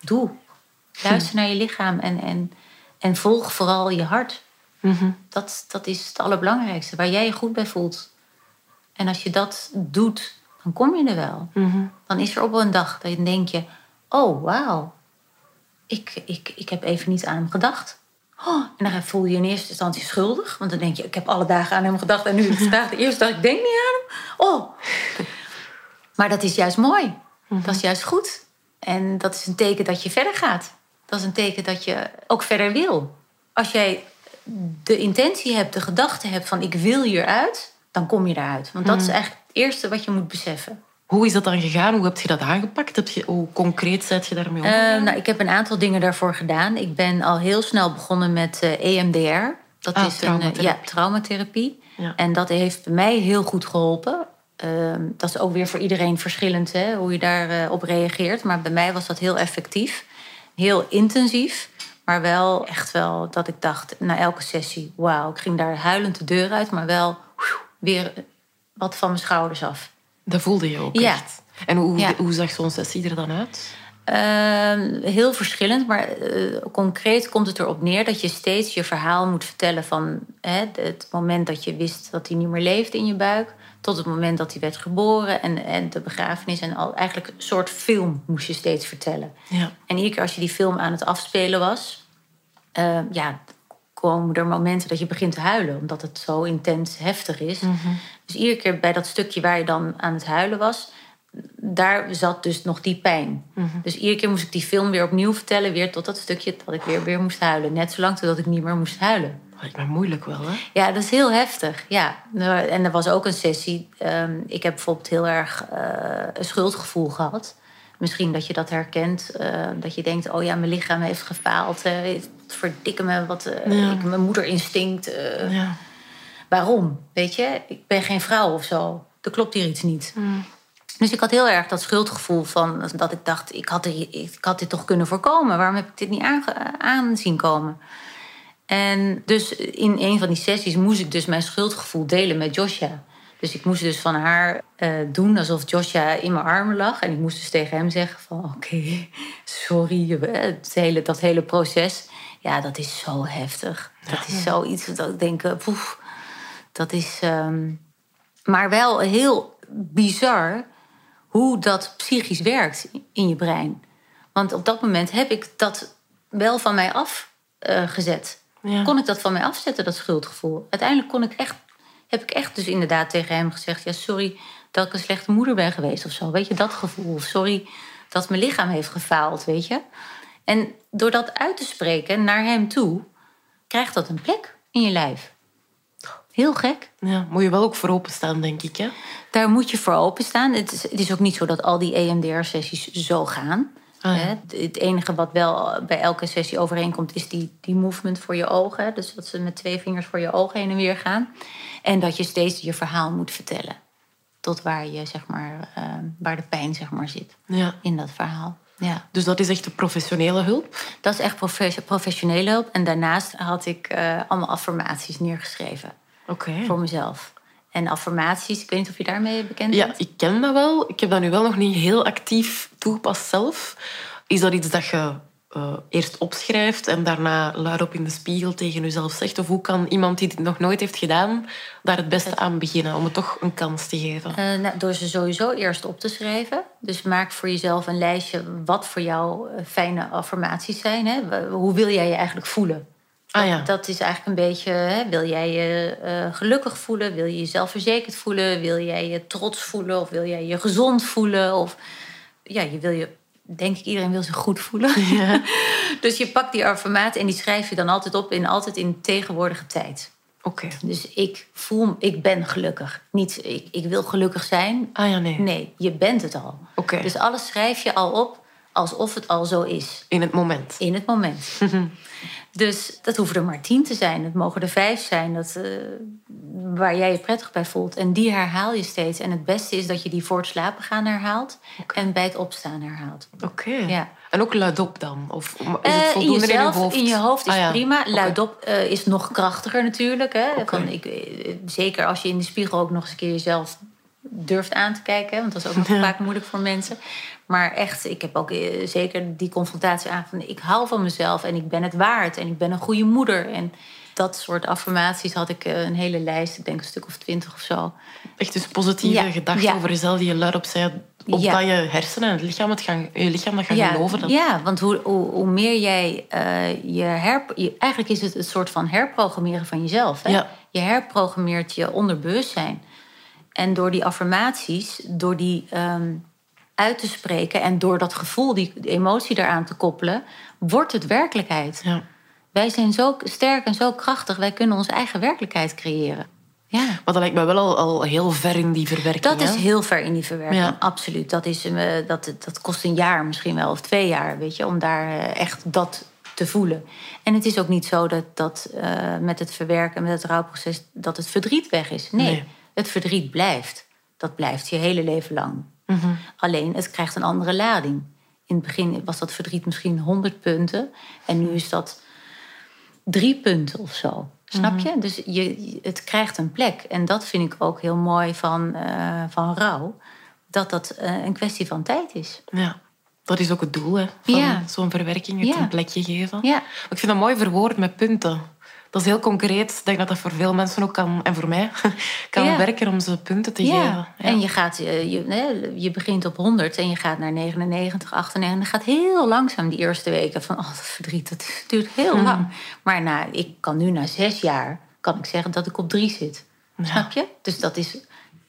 Doe. Luister naar je lichaam en, en, en volg vooral je hart. Mhm. Dat, dat is het allerbelangrijkste, waar jij je goed bij voelt. En als je dat doet, dan kom je er wel. Mhm. Dan is er op een dag dat je denk je: oh wauw, ik, ik, ik heb even niet aan hem gedacht. Oh, en dan voel je je in eerste instantie schuldig. Want dan denk je, ik heb alle dagen aan hem gedacht. En nu is vandaag de eerste dag, ik denk niet aan hem. Oh. Maar dat is juist mooi. Dat is juist goed. En dat is een teken dat je verder gaat. Dat is een teken dat je ook verder wil. Als jij de intentie hebt, de gedachte hebt van ik wil hieruit, dan kom je eruit. Want dat is Mhm. eigenlijk het eerste wat je moet beseffen. Hoe is dat dan gegaan? Hoe heb je dat aangepakt? Heb je, hoe concreet zet je daarmee om? Eh, nou, ik heb een aantal dingen daarvoor gedaan. Ik ben al heel snel begonnen met eh, EMDR. Dat Ah, is een traumatherapie. eh, ja, traumatherapie. Ja. En dat heeft bij mij heel goed geholpen. Ehm, dat is ook weer voor iedereen verschillend hè, hoe je daarop op reageert. Maar bij mij was dat heel effectief. Heel intensief. Maar wel echt wel dat ik dacht na elke sessie... wauw, ik ging daar huilend de deur uit. Maar wel weer wat van mijn schouders af. Dat voelde je ook Ja. echt. En hoe, Ja. hoe zag zo'n sessie er dan uit? Ehm, heel verschillend, maar eh, concreet komt het erop neer dat je steeds je verhaal moet vertellen van hè, het moment dat je wist dat hij niet meer leefde in je buik, tot het moment dat hij werd geboren en, en de begrafenis en al eigenlijk een soort film moest je steeds vertellen. Ja. En iedere keer als je die film aan het afspelen was, eh, ja, komen er momenten dat je begint te huilen, omdat het zo intens heftig is. Dus iedere keer bij dat stukje waar je dan aan het huilen was, daar zat dus nog die pijn. Mhm. Dus iedere keer moest ik die film weer opnieuw vertellen, weer tot dat stukje dat ik weer, weer moest huilen. Net zolang totdat ik niet meer moest huilen. Lijkt me moeilijk wel, hè? Ja, dat is heel heftig. Ja. Nou, En er was ook een sessie. ehm, ik heb bijvoorbeeld heel erg eh, een schuldgevoel gehad. Misschien dat je dat herkent. eh, dat je denkt, oh ja, mijn lichaam heeft gefaald. eh, verdikke me, wat Ja. ik, mijn moederinstinct. Ja. Waarom? Weet je, ik ben geen vrouw of zo. Er klopt hier iets niet. Dus ik had heel erg dat schuldgevoel van dat ik dacht, ik had, ik had dit toch kunnen voorkomen. Waarom heb ik dit niet aange- aan zien komen? En dus in een van die sessies moest ik dus mijn schuldgevoel delen met Joshua. Dus ik moest dus van haar eh, doen alsof Joshua in mijn armen lag. En ik moest dus tegen hem zeggen van oké, sorry. eh, Het hele, dat hele proces, ja, dat is zo heftig. Dat is zoiets dat ik denk, eh, poef, dat is... ehm, maar wel heel bizar hoe dat psychisch werkt in je brein. Want op dat moment heb ik dat wel van mij afgezet. Ja. Kon ik dat van mij afzetten, dat schuldgevoel? Uiteindelijk kon ik echt, heb ik echt dus inderdaad tegen hem gezegd... ja, sorry dat ik een slechte moeder ben geweest of zo. Weet je, dat gevoel. Of sorry dat mijn lichaam heeft gefaald, weet je. En door dat uit te spreken naar hem toe... krijgt dat een plek in je lijf. Heel gek. Ja, moet je wel ook voor openstaan, denk ik, hè? Daar moet je voor openstaan. Het is, het is ook niet zo dat al die EMDR-sessies zo gaan. Ah, ja. Hè? Het enige wat wel bij elke sessie overeenkomt... is die, die movement voor je ogen. Dus dat ze met twee vingers voor je ogen heen en weer gaan. En dat je steeds je verhaal moet vertellen. Tot waar, je, zeg maar, eh, waar de pijn zeg maar, zit Ja. in dat verhaal. Ja. Dus dat is echt de professionele hulp? Dat is echt profe- professionele hulp. En daarnaast had ik eh, allemaal affirmaties neergeschreven voor mezelf. En affirmaties, ik weet niet of je daarmee bekend Ja, bent. ik ken dat wel. Ik heb dat nu wel nog niet heel actief toegepast zelf. Is dat iets dat je eh, eerst opschrijft en daarna luidop in de spiegel tegen jezelf zegt? Of hoe kan iemand die dit nog nooit heeft gedaan daar het beste aan beginnen om het toch een kans te geven? Eh, nou, door ze sowieso eerst op te schrijven. Dus maak voor jezelf een lijstje wat voor jou eh, fijne affirmaties zijn. Hè? Hoe wil jij je eigenlijk voelen? Ah ja. Dat is eigenlijk een beetje, hè, wil jij je eh, gelukkig voelen? Wil je je zelfverzekerd voelen? Wil jij je trots voelen? Of wil jij je gezond voelen? Of ja, je wil je, denk ik, iedereen wil zich goed voelen. dus je pakt die affirmatie en die schrijf je dan altijd op in altijd in tegenwoordige tijd. Oké. Dus ik voel, ik ben gelukkig. Niet, ik, ik wil gelukkig zijn. Ah ja, nee. Nee, je bent het al. Oké. Dus alles schrijf je al op alsof het al zo is. In het moment. In het moment. dus dat hoeven er maar tien te zijn. Het mogen er vijf zijn dat, eh, waar jij je prettig bij voelt. En die herhaal je steeds. En het beste is dat je die voor het slapen gaan herhaalt. En bij het opstaan herhaalt. Oké. Ja. En ook luidop dan? Of is het Eh, in voldoende in, jezelf, je hoofd? in je hoofd is Ah, ja. prima. Luidop eh, is nog krachtiger natuurlijk. Hè? Van, ik, zeker als je in de spiegel ook nog eens een keer jezelf durft aan te kijken. Want dat is ook nog vaak moeilijk voor mensen. Maar echt, ik heb ook eh, zeker die confrontatie aan van... ik hou van mezelf en ik ben het waard en ik ben een goede moeder. En dat soort affirmaties had ik eh, een hele lijst. Ik denk een stuk of twintig of zo. Echt dus positieve Ja, gedachten ja. over jezelf die je luidop zei. Opdat Ja. je hersenen en het lichaam, het gaan, je lichaam dat gaan geloven. Dat... ja, want hoe, hoe, hoe meer jij eh, je, herp... je... Eigenlijk is het een soort van herprogrammeren van jezelf. Hè? Ja. Je herprogrammeert je onderbewustzijn. En door die affirmaties, door die ehm, uit te spreken... en door dat gevoel, die emotie daaraan te koppelen... wordt het werkelijkheid. Ja. Wij zijn zo sterk en zo krachtig. Wij kunnen onze eigen werkelijkheid creëren. Ja. Maar dat lijkt me wel al, al heel ver in die verwerking. Dat is heel ver in die verwerking, Ja. absoluut. Dat, is, eh, dat, dat kost een jaar misschien wel, of twee jaar, weet je, om daar eh, echt dat te voelen. En het is ook niet zo dat, dat eh, met het verwerken, met het rouwproces, dat het verdriet weg is. Nee, Nee. het verdriet blijft. Dat blijft je hele leven lang. Mhm. Alleen, het krijgt een andere lading. In het begin was dat verdriet misschien 100 punten. En nu is dat drie punten of zo. Snap Mhm. je? Dus je, het krijgt een plek. En dat vind ik ook heel mooi van, eh, van rouw. Dat dat eh, een kwestie van tijd is. Ja, dat is ook het doel hè, van Ja. zo'n verwerking, het Ja. een plekje geven. Ja. Ik vind dat mooi verwoord met punten. Dat is heel concreet. Ik denk dat dat voor veel mensen ook kan, en voor mij, kan Ja. werken om ze punten te ja. geven. Ja. En je, gaat, eh, je, je begint op 100 en je gaat naar 99, 98. En dat gaat heel langzaam die eerste weken. Van, oh, dat verdriet, dat duurt heel Mhm. lang. Maar na, ik kan nu na zes jaar, kan ik zeggen dat ik op drie zit. Snap je? Dus dat is,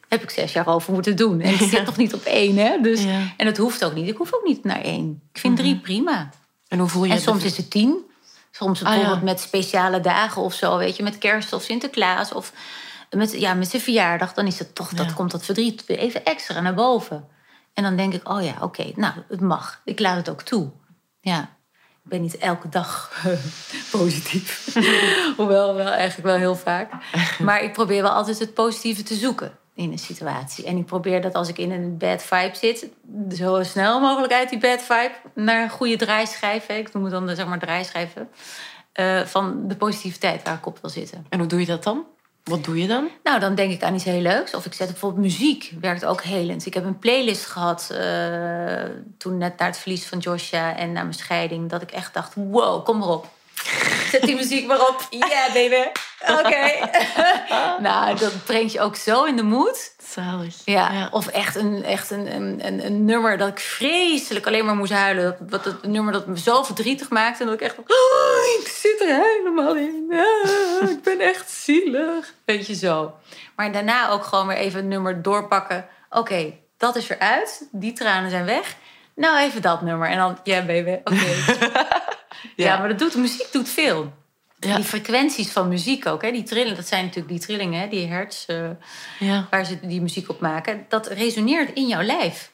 heb ik zes jaar over moeten doen. En ik zit nog niet op één, hè? Dus, Ja. En het hoeft ook niet. Ik hoef ook niet naar één. Ik vind drie prima. En hoe voel je En de- soms is het tien. Soms Ah, ja. bijvoorbeeld met speciale dagen of zo, weet je, met kerst of Sinterklaas of met, ja, met zijn verjaardag, dan is het toch, dat komt dat verdriet weer even extra naar boven. En dan denk ik, oh ja, oké, nou, het mag. Ik laat het ook toe. Ja, ik ben niet elke dag positief. Hoewel, wel eigenlijk wel heel vaak. Maar ik probeer wel altijd het positieve te zoeken in een situatie. En ik probeer dat als ik in een bad vibe zit, zo snel mogelijk uit die bad vibe naar een goede draaischijf. Ik noem het dan de, zeg maar draaischijven. eh, van de positiviteit waar ik op wil zitten. En hoe doe je dat dan? Wat doe je dan? Nou, dan denk ik aan iets heel leuks. Of ik zet bijvoorbeeld muziek, werkt ook helend. Ik heb een playlist gehad eh, toen net naar het verlies van Joshua en na mijn scheiding, dat ik echt dacht: wow, kom maar op. Zet die muziek maar op. Yeah, baby. Oké. nou, dat brengt je ook zo in de moed. Zalig. Ja, of echt, een, echt een, een, een, een nummer dat ik vreselijk alleen maar moest huilen. Dat, dat, een nummer dat me zo verdrietig maakte. En dat ik echt... Oh, ik zit er helemaal in. Ah, ik ben echt zielig. Weet je zo. Maar daarna ook gewoon weer even een nummer doorpakken. Oké, dat is eruit. Die tranen zijn weg. Nou, even dat nummer. En dan, ja, baby, oké. ja. maar dat doet, muziek doet veel. Die frequenties van muziek ook, hè, die trillen, dat zijn natuurlijk die trillingen, hè, die hertz, eh, Ja. waar ze die muziek op maken, dat resoneert in jouw lijf.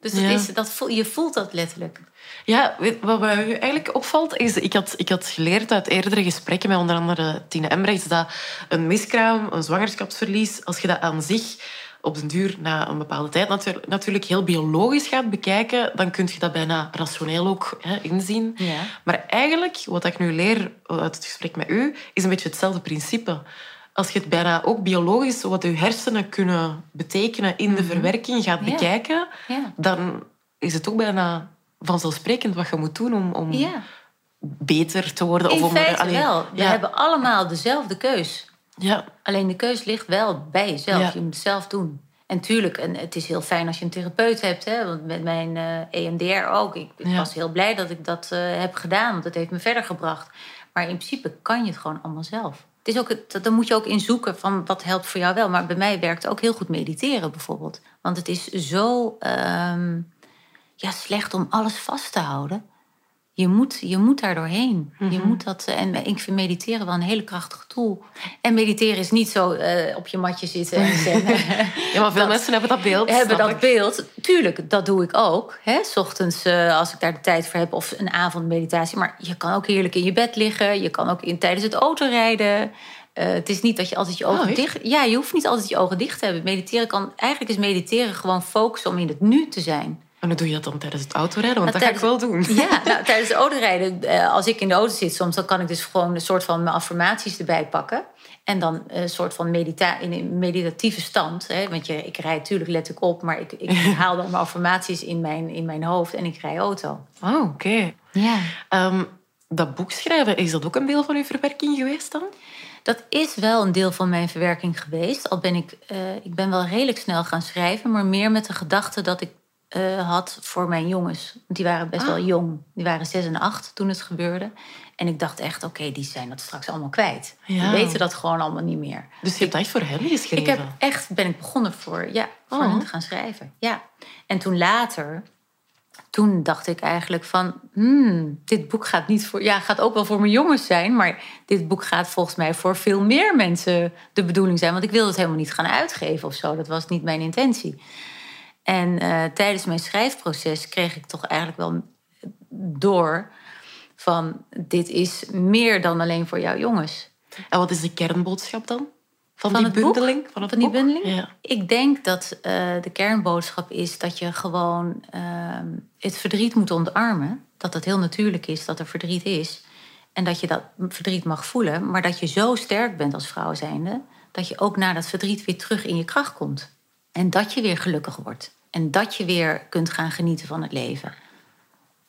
Dus dat Ja. is, dat voel, je voelt dat letterlijk. Ja, wat mij nu eigenlijk opvalt, is... Ik had, ik had geleerd uit eerdere gesprekken met onder andere Tine Embrechts dat een miskraam, een zwangerschapsverlies, als je dat aan zich op den duur, na een bepaalde tijd, natuur- natuurlijk heel biologisch gaat bekijken, dan kun je dat bijna rationeel ook hè, inzien. Ja. Maar eigenlijk, wat ik nu leer uit het gesprek met u, is een beetje hetzelfde principe. Als je het bijna ook biologisch, wat je hersenen kunnen betekenen in de verwerking, gaat Ja. bekijken, Ja. dan is het ook bijna vanzelfsprekend wat je moet doen om, om beter te worden. In of om feite allee, wel. We hebben allemaal dezelfde keus. Ja. Alleen de keus ligt wel bij jezelf. Ja. Je moet het zelf doen. En tuurlijk, en het is heel fijn als je een therapeut hebt. Hè? Want met mijn eh EMDR ook. Ik, ik Ja. was heel blij dat ik dat eh, heb gedaan. Want het heeft me verder gebracht. Maar in principe kan je het gewoon allemaal zelf. Het is ook, het- dan moet je ook in zoeken van wat helpt voor jou wel. Maar bij mij werkt ook heel goed mediteren bijvoorbeeld. Want het is zo ehm, ja, slecht om alles vast te houden. Je moet, je moet daar doorheen. Je Mhm. moet dat, en ik vind mediteren wel een hele krachtige tool. En mediteren is niet zo eh, op je matje zitten en zen. Ja, maar veel mensen hebben dat beeld. hebben dat ik. beeld. Tuurlijk, dat doe ik ook. Hè? 's ochtends, eh, als ik daar de tijd voor heb, of een avondmeditatie. Maar je kan ook heerlijk in je bed liggen. Je kan ook in, tijdens het autorijden. Eh, het is niet dat je altijd je ogen Oh, dicht... Ja, je hoeft niet altijd je ogen dicht te hebben. Mediteren kan... Eigenlijk is mediteren gewoon focussen om in het nu te zijn. En hoe doe je dat dan tijdens het autorijden? Want Nou, dat ga ik wel doen. Ja, nou, tijdens het autorijden, eh, als ik in de auto zit soms... dan kan ik dus gewoon een soort van mijn affirmaties erbij pakken. En dan een soort van medita in een meditatieve stand. Hè? Want je, ik rijd natuurlijk let ik op... maar ik, ik haal dan mijn affirmaties in mijn, in mijn hoofd en ik rij auto. Oh, oké. Ja. Ehm, dat boek schrijven, is dat ook een deel van uw verwerking geweest dan? Dat is wel een deel van mijn verwerking geweest. Al ben ik, eh, ik ben wel redelijk snel gaan schrijven, maar meer met de gedachte dat ik eh, had voor mijn jongens. Want die waren best Ah. wel jong. Die waren zes en acht toen het gebeurde. En ik dacht echt, oké, die zijn dat straks allemaal kwijt. Ja. Die weten dat gewoon allemaal niet meer. Dus je hebt echt voor hen geschreven? Ik heb echt, ben ik begonnen voor, ja, voor Oh. hen te gaan schrijven. Ja. En toen later, toen dacht ik eigenlijk van, hmm, dit boek gaat niet voor, ja, gaat ook wel voor mijn jongens zijn, maar dit boek gaat volgens mij voor veel meer mensen de bedoeling zijn, want ik wilde het helemaal niet gaan uitgeven of zo. Dat was niet mijn intentie. En eh, tijdens mijn schrijfproces kreeg ik toch eigenlijk wel door van, dit is meer dan alleen voor jouw jongens. En wat is de kernboodschap dan? Van, Van die het boek? bundeling? Van, het Van die bundeling? Ja. Ik denk dat eh, de kernboodschap is dat je gewoon ehm, het verdriet moet omarmen. Dat het heel natuurlijk is dat er verdriet is. En dat je dat verdriet mag voelen. Maar dat je zo sterk bent als vrouw zijnde... dat je ook na dat verdriet weer terug in je kracht komt. En dat je weer gelukkig wordt. En dat je weer kunt gaan genieten van het leven.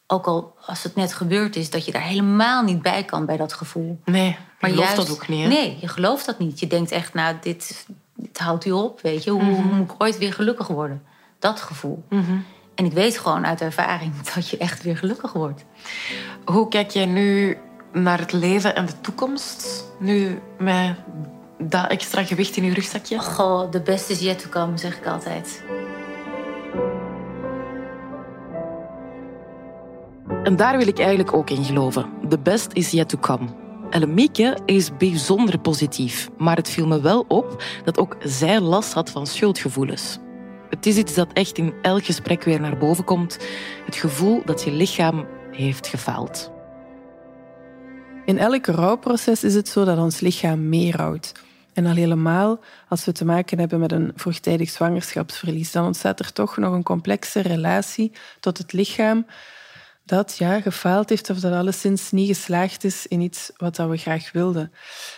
Ook al als het net gebeurd is, dat je daar helemaal niet bij kan bij dat gevoel. Nee, Maar je gelooft juist- dat ook niet. Hè? Nee, je gelooft dat niet. Je denkt echt, nou, dit, dit houdt u op, weet je. Hoe, Mhm. hoe moet ik ooit weer gelukkig worden? Dat gevoel. Mhm. En ik weet gewoon uit ervaring dat je echt weer gelukkig wordt. Hoe kijk jij nu naar het leven en de toekomst? Nu met dat extra gewicht in je rugzakje? Goh, de beste is yet to come, zeg ik altijd. En daar wil ik eigenlijk ook in geloven. The best is yet to come. Ellemieke is bijzonder positief, maar het viel me wel op dat ook zij last had van schuldgevoelens. Het is iets dat echt in elk gesprek weer naar boven komt. Het gevoel dat je lichaam heeft gefaald. In elk rouwproces is het zo dat ons lichaam meer rouwt. En al helemaal als we te maken hebben met een vroegtijdig zwangerschapsverlies, dan ontstaat er toch nog een complexe relatie tot het lichaam dat ja, gefaald heeft of dat alleszins niet geslaagd is in iets wat dat we graag wilden.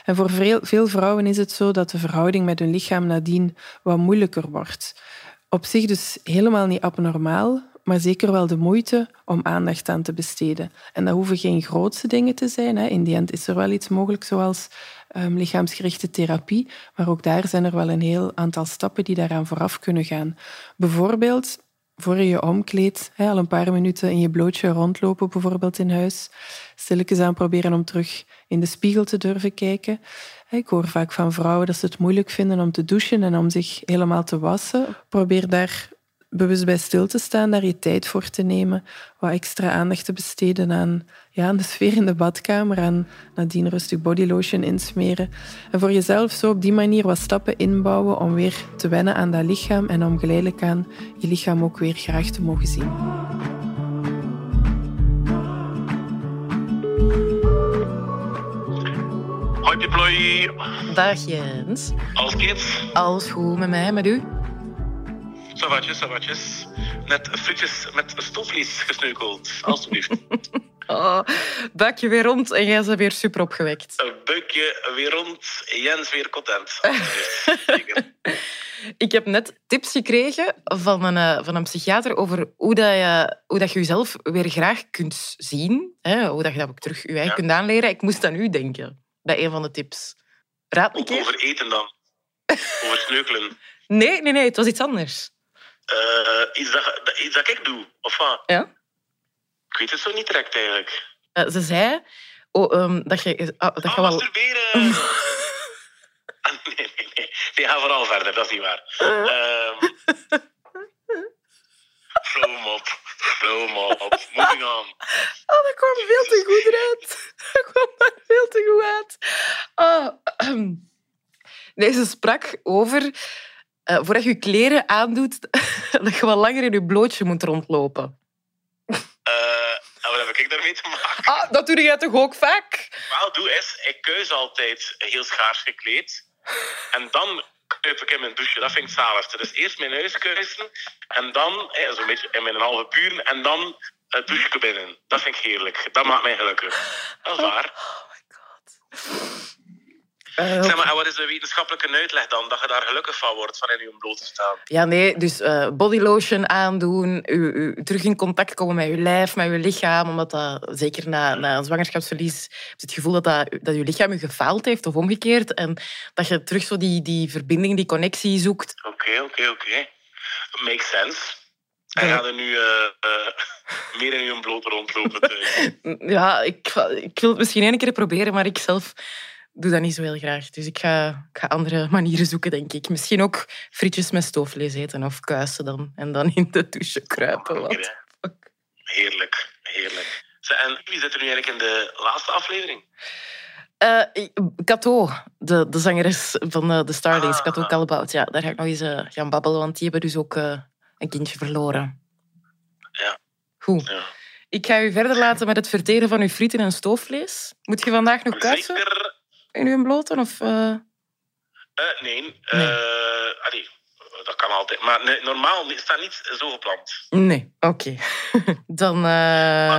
En voor veel, vrouwen is het zo dat de verhouding met hun lichaam nadien wat moeilijker wordt. Op zich dus helemaal niet abnormaal, maar zeker wel de moeite om aandacht aan te besteden. En dat hoeven geen grootste dingen te zijn. Hè. In die end is er wel iets mogelijk, zoals ehm, lichaamsgerichte therapie, maar ook daar zijn er wel een heel aantal stappen die daaraan vooraf kunnen gaan. Bijvoorbeeld voor je je omkleedt, al een paar minuten in je blootje rondlopen, bijvoorbeeld in huis. Stilletjes aan proberen om terug in de spiegel te durven kijken. Ik hoor vaak van vrouwen dat ze het moeilijk vinden om te douchen en om zich helemaal te wassen. Probeer daar bewust bij stil te staan, daar je tijd voor te nemen, wat extra aandacht te besteden aan, ja, aan de sfeer in de badkamer, aan nadien rustig bodylotion insmeren. En voor jezelf zo op die manier wat stappen inbouwen om weer te wennen aan dat lichaam en om geleidelijk aan je lichaam ook weer graag te mogen zien. Hoi Piploy, Dag Jens. alles kids? Alles goed met mij, met u? Savatjes, savatjes. Net frietjes met stoofvlees gesneukeld, alstublieft. Oh, buikje weer rond en jij bent weer super opgewekt. Buikje weer rond, Jens weer content. Ik heb net tips gekregen van een, eh, van een psychiater over hoe, dat je, hoe dat je jezelf weer graag kunt zien. Hè? Hoe dat je dat ook terug je eigen kunt aanleren. Ik moest aan u denken, bij een van de tips. Raad keer. over eten dan. Over sneukelen. Nee, nee, nee, het was iets anders. Eh, iets, dat, dat- iets dat ik doe, of wat? Ja? Ik weet het zo niet direct eigenlijk. Eh, ze zei oh, ehm, dat je, ah, dat je wel... Masturberen! Ah, nee, nee, nee. Nee, ga vooral verder, dat is niet waar. Ehm Flow mop. Flow mop. moving on. Oh, dat kwam veel te goed eruit. Dat kwam daar veel te goed uit. Oh, nee, ze sprak over... Uh, voordat je je kleren aandoet, dat je wat langer in je blootje moet rondlopen. Uh, wat heb ik daarmee te maken? Ah, dat doe jij toch ook vaak? Wel, doe is, ik keus altijd heel schaars gekleed. En dan kruip ik in mijn douche. Dat vind ik zalig. Dus eerst mijn huis kuisen en dan, eh, zo'n beetje in mijn halve puur, en dan het douche binnen. Dat vind ik heerlijk. Dat maakt mij gelukkig. Dat is waar. Oh my god. Uh, zeg maar, en wat is de wetenschappelijke uitleg dan? Dat je daar gelukkig van wordt, van in je bloot te staan? Ja, nee, dus uh, bodylotion aandoen, u, u, terug in contact komen met je lijf, met je lichaam, omdat dat, zeker na, na een zwangerschapsverlies, heb je het gevoel dat, dat, dat je lichaam je gefaald heeft, of omgekeerd, en dat je terug zo die, die verbinding, die connectie zoekt. Oké, oké, oké. Makes sense. En ja. ga er nu uh, uh, meer in je bloot rondlopen? ja, ik, ik wil het misschien één keer proberen, maar ik zelf doe dat niet zo heel graag. Dus ik ga, ik ga andere manieren zoeken, denk ik. Misschien ook frietjes met stoofvlees eten of kuisen dan. En dan in de douche kruipen. Wat. Heerlijk, heerlijk. En wie zit er nu eigenlijk in de laatste aflevering? Uh, Kato, de, de zangeres van de, de Starlings, ah. Kato Kalbout. Ja, daar ga ik nog eens uh, gaan babbelen, want die hebben dus ook uh, een kindje verloren. Ja. Goed. Ja. Ik ga u verder laten met het verteren van uw frieten en stoofvlees. Moet je vandaag nog kuisen? Zeker in uw blote? Of, uh... Uh, nee. nee. Allee, dat kan altijd. Maar nee, normaal is dat niet zo gepland. Nee, oké. Okay. dan...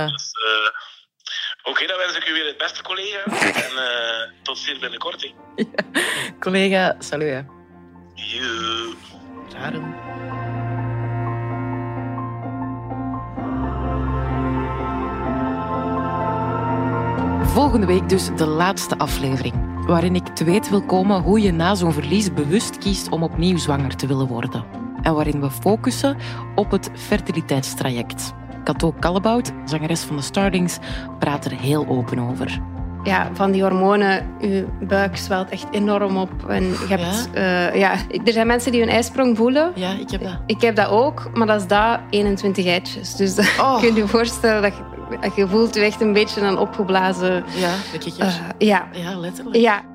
Dus, oké, okay, dan wens ik u weer het beste, collega. en tot zeer binnenkort. Ja. Collega, salut. Joe. Raren. Volgende week dus de laatste aflevering, waarin ik te weten wil komen hoe je na zo'n verlies bewust kiest om opnieuw zwanger te willen worden. En waarin we focussen op het fertiliteitstraject. Kato Kallebout, zangeres van de Starlings, praat er heel open over. Ja, van die hormonen, je buik zwelt echt enorm op. En je hebt, ja? Uh, ja, er zijn mensen die hun ijsprong voelen. Ja, ik heb dat. Ik heb dat ook, maar dat is dat 21 eitjes. Dus oh. kun je je voorstellen dat je je voelt je echt een beetje een opgeblazen... Ja. Uh, ja. Ja, letterlijk. Ja.